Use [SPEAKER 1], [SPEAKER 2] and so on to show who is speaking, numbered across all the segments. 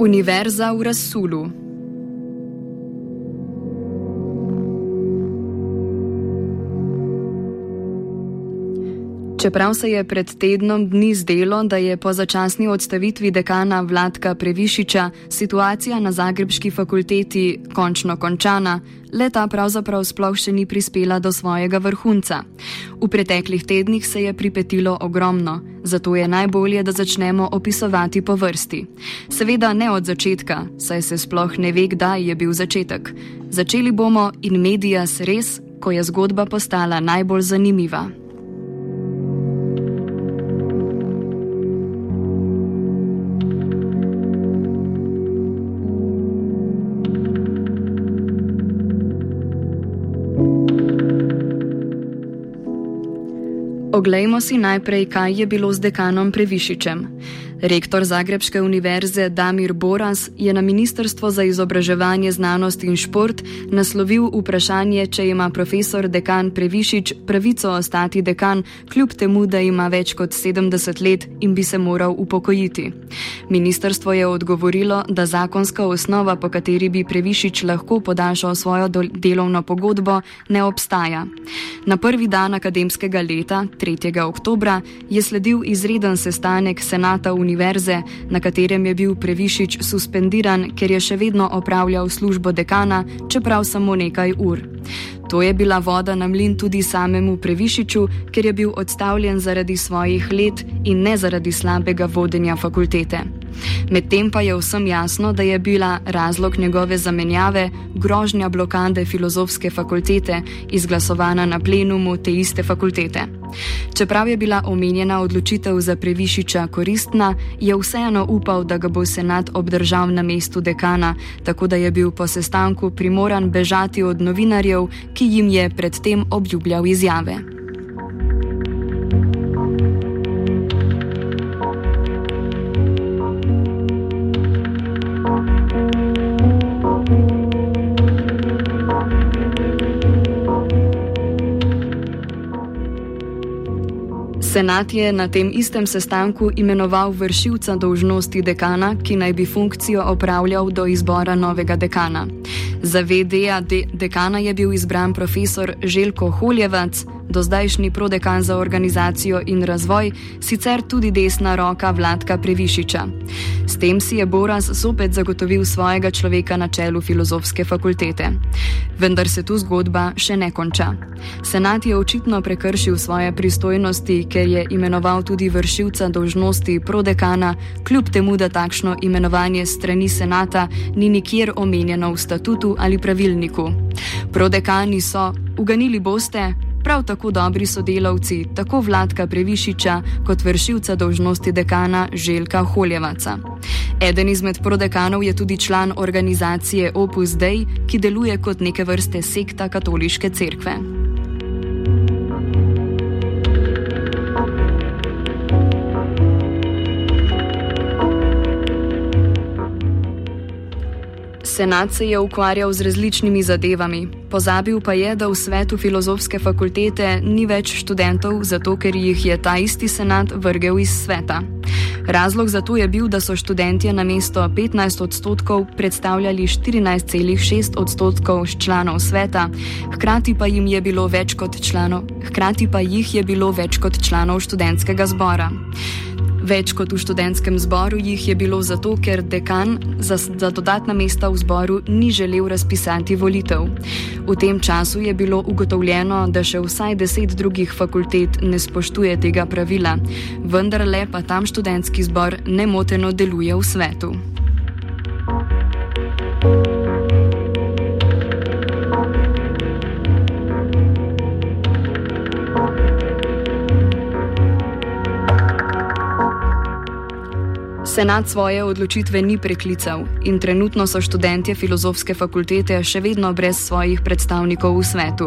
[SPEAKER 1] Univerza v Rasulu. Čeprav se je pred tednom dni zdelo, da je po začasni odstavitvi dekana Vladka Previšiča situacija na Zagrebski fakulteti končno končana, leta pravzaprav sploh še ni prispela do svojega vrhunca. V preteklih tednih se je pripetilo ogromno, zato je najbolje, da začnemo opisovati po vrsti. Seveda ne od začetka, saj se sploh ne ve, kdaj je bil začetek. Začeli bomo in medijas res, ko je zgodba postala najbolj zanimiva. Oglejmo si najprej, kaj je bilo z dekanom Previšičem. Rektor Zagrebske univerze Damir Boras je na Ministrstvo za izobraževanje, znanost in šport naslovil vprašanje, če ima profesor dekan Previšič pravico ostati dekan, kljub temu, da ima več kot 70 let in bi se moral upokojiti. Ministrstvo je odgovorilo, da zakonska osnova, po kateri bi Previšič lahko podaljšal svojo delovno pogodbo, ne obstaja. Na prvi dan akademskega leta, 3. oktobra, je sledil izreden sestanek senata univerze univerze, na katerem je bil Previšič suspendiran, ker je še vedno opravljal službo dekana, čeprav samo nekaj ur. To je bila voda na mlin tudi samemu Previšiču, ker je bil odstavljen zaradi svojih let in ne zaradi slabega vodenja fakultete. Medtem pa je vsem jasno, da je bila razlog njegove zamenjave grožnja blokade filozofske fakultete, izglasovana na plenumu te iste fakultete. Čeprav je bila omenjena odločitev za Previšiča koristna, je vseeno upal, da ga bo senat obdržal na mestu dekana, tako da je bil po sestanku primoran bežati od novinarjev, ki jim je predtem obljubljal izjave. Senat je na tem istem sestanku imenoval vršilca dolžnosti dekana, ki naj bi funkcijo opravljal do izbora novega dekana. Za VD-ja de dekana je bil izbran profesor Željko Holjevac, do zdajšnji prodekan za organizacijo in razvoj, sicer tudi desna roka Vladka Previšiča. S tem si je Boras zopet zagotovil svojega človeka na čelu filozofske fakultete. Vendar se tu zgodba še ne konča. Senat je očitno prekršil svoje pristojnosti, ker je imenoval tudi vršilca dolžnosti prodekana, kljub temu, da takšno imenovanje strani senata ni nikjer omenjeno v statutu ali pravilniku. Prodekani so, uganili boste, prav tako dobri sodelavci tako Vladka Previšiča kot vršilca dolžnosti dekana Željka Holjevaca. Eden izmed prodekanov je tudi član organizacije Opus Dei, ki deluje kot neke vrste sekta katoliške cerkve. Senat se je ukvarjal z različnimi zadevami, pozabil pa je, da v svetu filozofske fakultete ni več študentov, zato ker jih je ta isti senat vrgel iz sveta. Razlog za to je bil, da so študentje na mesto 15 odstotkov predstavljali 14,6 odstotkov članov sveta, hkrati pa, članov, hkrati pa jih je bilo več kot članov študentskega zbora. Več kot v študentskem zboru jih je bilo zato, ker dekan za, za dodatna mesta v zboru ni želel razpisati volitev. V tem času je bilo ugotovljeno, da še vsaj deset drugih fakultet ne spoštuje tega pravila, vendar le pa tam študentski zbor nemoteno deluje v svetu. Senat svoje odločitve ni preklical in trenutno so študentje filozofske fakultete še vedno brez svojih predstavnikov v svetu.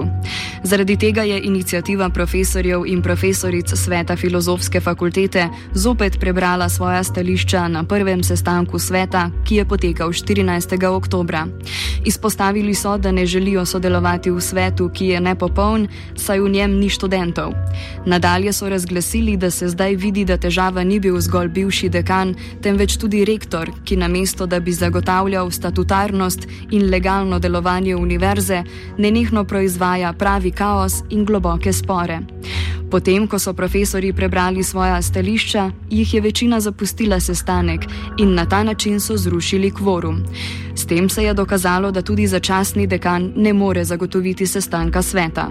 [SPEAKER 1] Zaradi tega je inicijativa profesorjev in profesoric sveta filozofske fakultete zopet prebrala svoja stališča na prvem sestanku sveta, ki je potekal 14. oktobra. Izpostavili so, da ne želijo sodelovati v svetu, ki je nepopoln, saj v njem ni študentov. Nadalje so razglasili, da se zdaj vidi, da težava ni bil zgolj bivši dekan, temveč tudi rektor, ki namesto da bi zagotavljal statutarnost in legalno delovanje univerze, nenehno proizvaja pravi kaos in globoke spore. Potem, ko so profesori prebrali svoja stališča, jih je večina zapustila sestanek in na ta način so zrušili kvorum. S tem se je dokazalo, da tudi začasni dekan ne more zagotoviti sestanka sveta.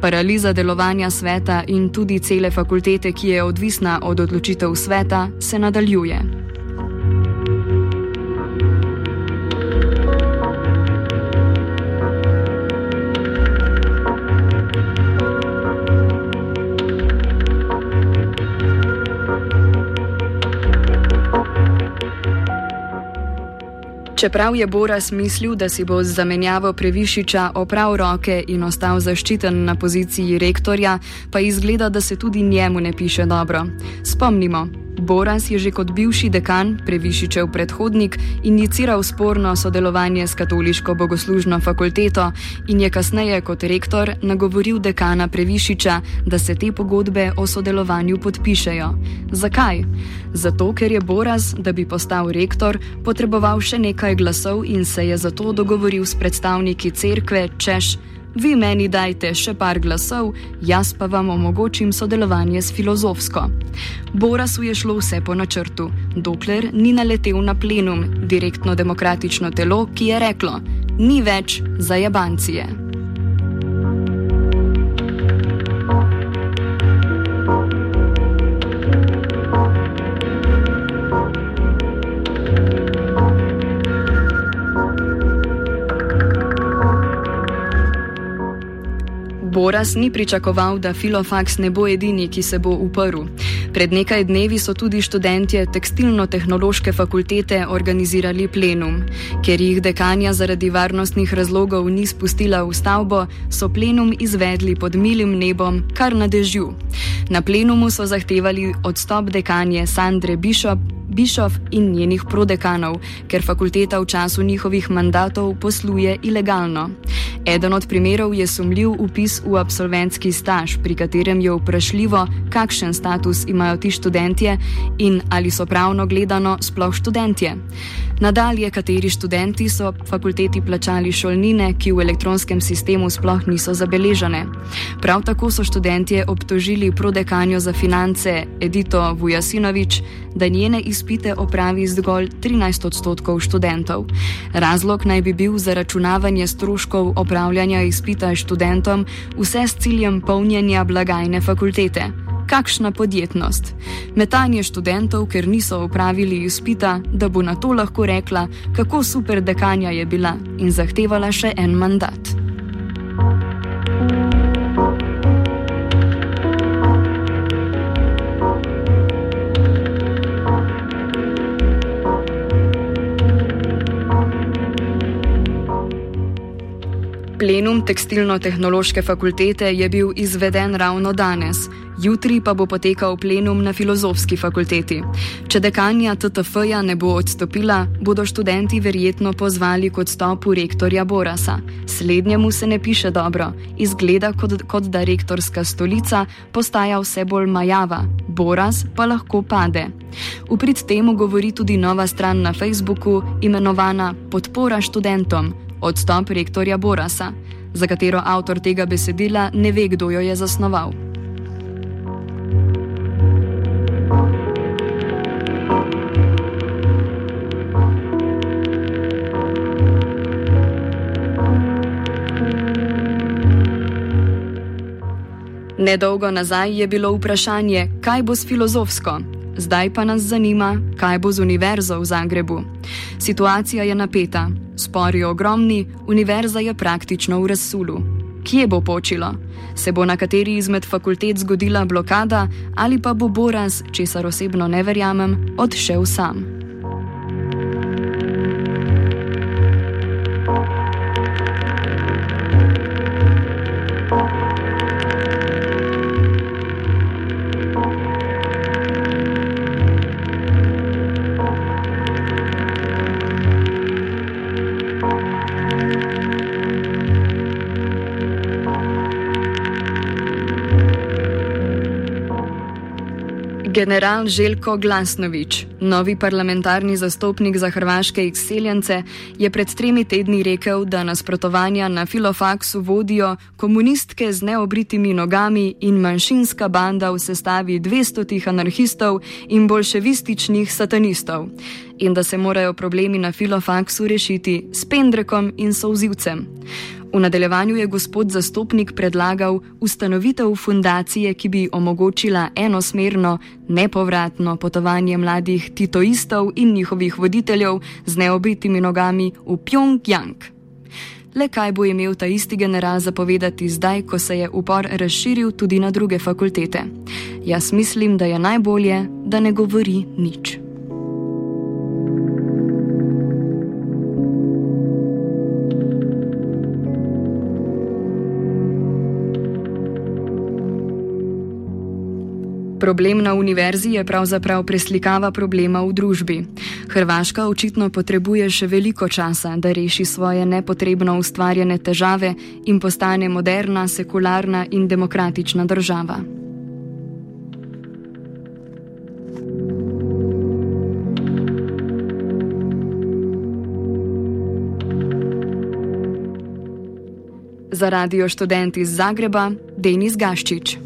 [SPEAKER 1] Paraliza delovanja sveta in tudi cele fakultete, ki je odvisna od odločitev sveta, se nadaljuje. Čeprav je Boras mislil, da si bo z zamenjavo Previšiča oprav roke in ostal zaščiten na poziciji rektorja, pa izgleda, da se tudi njemu ne piše dobro. Spomnimo, Boras je že kot bivši dekan, previšičev predhodnik, iniciral sporno sodelovanje s katoliško bogoslužno fakulteto in je kasneje kot rektor nagovoril dekana Previšiča, da se te pogodbe o sodelovanju podpišejo. Zakaj? Zato, ker je Boras, da bi postal rektor, potreboval še nekaj glasov in se je zato dogovoril s predstavniki cerkve, češ vi meni dajte še par glasov, jaz pa vam omogočim sodelovanje s filozofsko. Borasu je šlo vse po načrtu, dokler ni naletel na plenum, direktno demokratično telo, ki je reklo: Ni več za Boras ni pričakoval, da Filofax ne bo edini, ki se bo uprl. Pred nekaj dnevi so tudi študentje tekstilno-tehnološke fakultete organizirali plenum. Ker jih dekanja zaradi varnostnih razlogov ni spustila v stavbo, so plenum izvedli pod milim nebom, kar na dežju. Na plenumu so zahtevali odstop dekanje Sandre Bishop, Bišov in njenih prodekanov, ker fakulteta v času njihovih mandatov posluje ilegalno. Eden od primerov je sumljiv upis v absolventski staž, pri katerem je vprašljivo, kakšen status imajo ti študentje in ali so pravno gledano sploh študentje. Nadalje, kateri študenti so fakulteti plačali šolnine, ki v elektronskem sistemu sploh niso zabeležene. Prav tako so študentje obtožili prodekanjo za finance Edito Vujasinovič, da njene izpite opravi zgolj 13 odstotkov študentov. Razlog naj bi bil zaračunavanje stroškov opravljanja izpita študentom, vse s ciljem polnjenja blagajne fakultete. Kakšna podjetnost? Metanje študentov, ker niso upravili izpita, da bo na to lahko rekla, kako super dekanja je bila in zahtevala še en mandat. Plenum tekstilno-tehnološke fakultete je bil izveden ravno danes, jutri pa bo potekal plenum na filozofski fakulteti. Če dekanja TTF-ja ne bo odstopila, bodo študenti verjetno pozvali k odstopu rektorja Borasa. Slednjemu se ne piše dobro, izgleda kot, kot da rektorska stolica postaja vse bolj majava, Boras pa lahko pade. V prid temu govori tudi nova stran na Facebooku, imenovana Podpora študentom odstop rektorja Borasa, za katero avtor tega besedila ne ve, kdo jo je zasnoval. Nedolgo nazaj je bilo vprašanje, kaj bo s filozofsko, zdaj pa nas zanima, kaj bo z univerzo v Zagrebu. Situacija je napeta, spori ogromni, univerza je praktično v razsulu. Kje bo počilo? Se bo na kateri izmed fakultet zgodila blokada ali pa bo Boras, česar osebno ne verjamem, odšel sam? General Željko Glasnovič, novi parlamentarni zastopnik za hrvaške izseljence, je pred tremi tedni rekel, da nasprotovanja na filofaksu vodijo komunistke z neobritimi nogami in manjšinska banda v sestavi 200 anarhistov in bolševističnih satanistov. In da se morajo problemi na filofaksu rešiti s pendrekom in souzivcem. V nadaljevanju je gospod zastopnik predlagal ustanovitev fundacije, ki bi omogočila enosmerno, nepovratno potovanje mladih titoistov in njihovih voditeljev z neobitimi nogami v Pjongjang. Le kaj bo imel ta isti general zapovedati zdaj, ko se je upor razširil tudi na druge fakultete? Jaz mislim, da je najbolje, da ne govori nič. Problem na univerzi je pravzaprav preslikava problema v družbi. Hrvaška očitno potrebuje še veliko časa, da reši svoje nepotrebno ustvarjene težave in postane moderna, sekularna in demokratična država. Za radio študenti iz Zagreba, Denis Gaščič.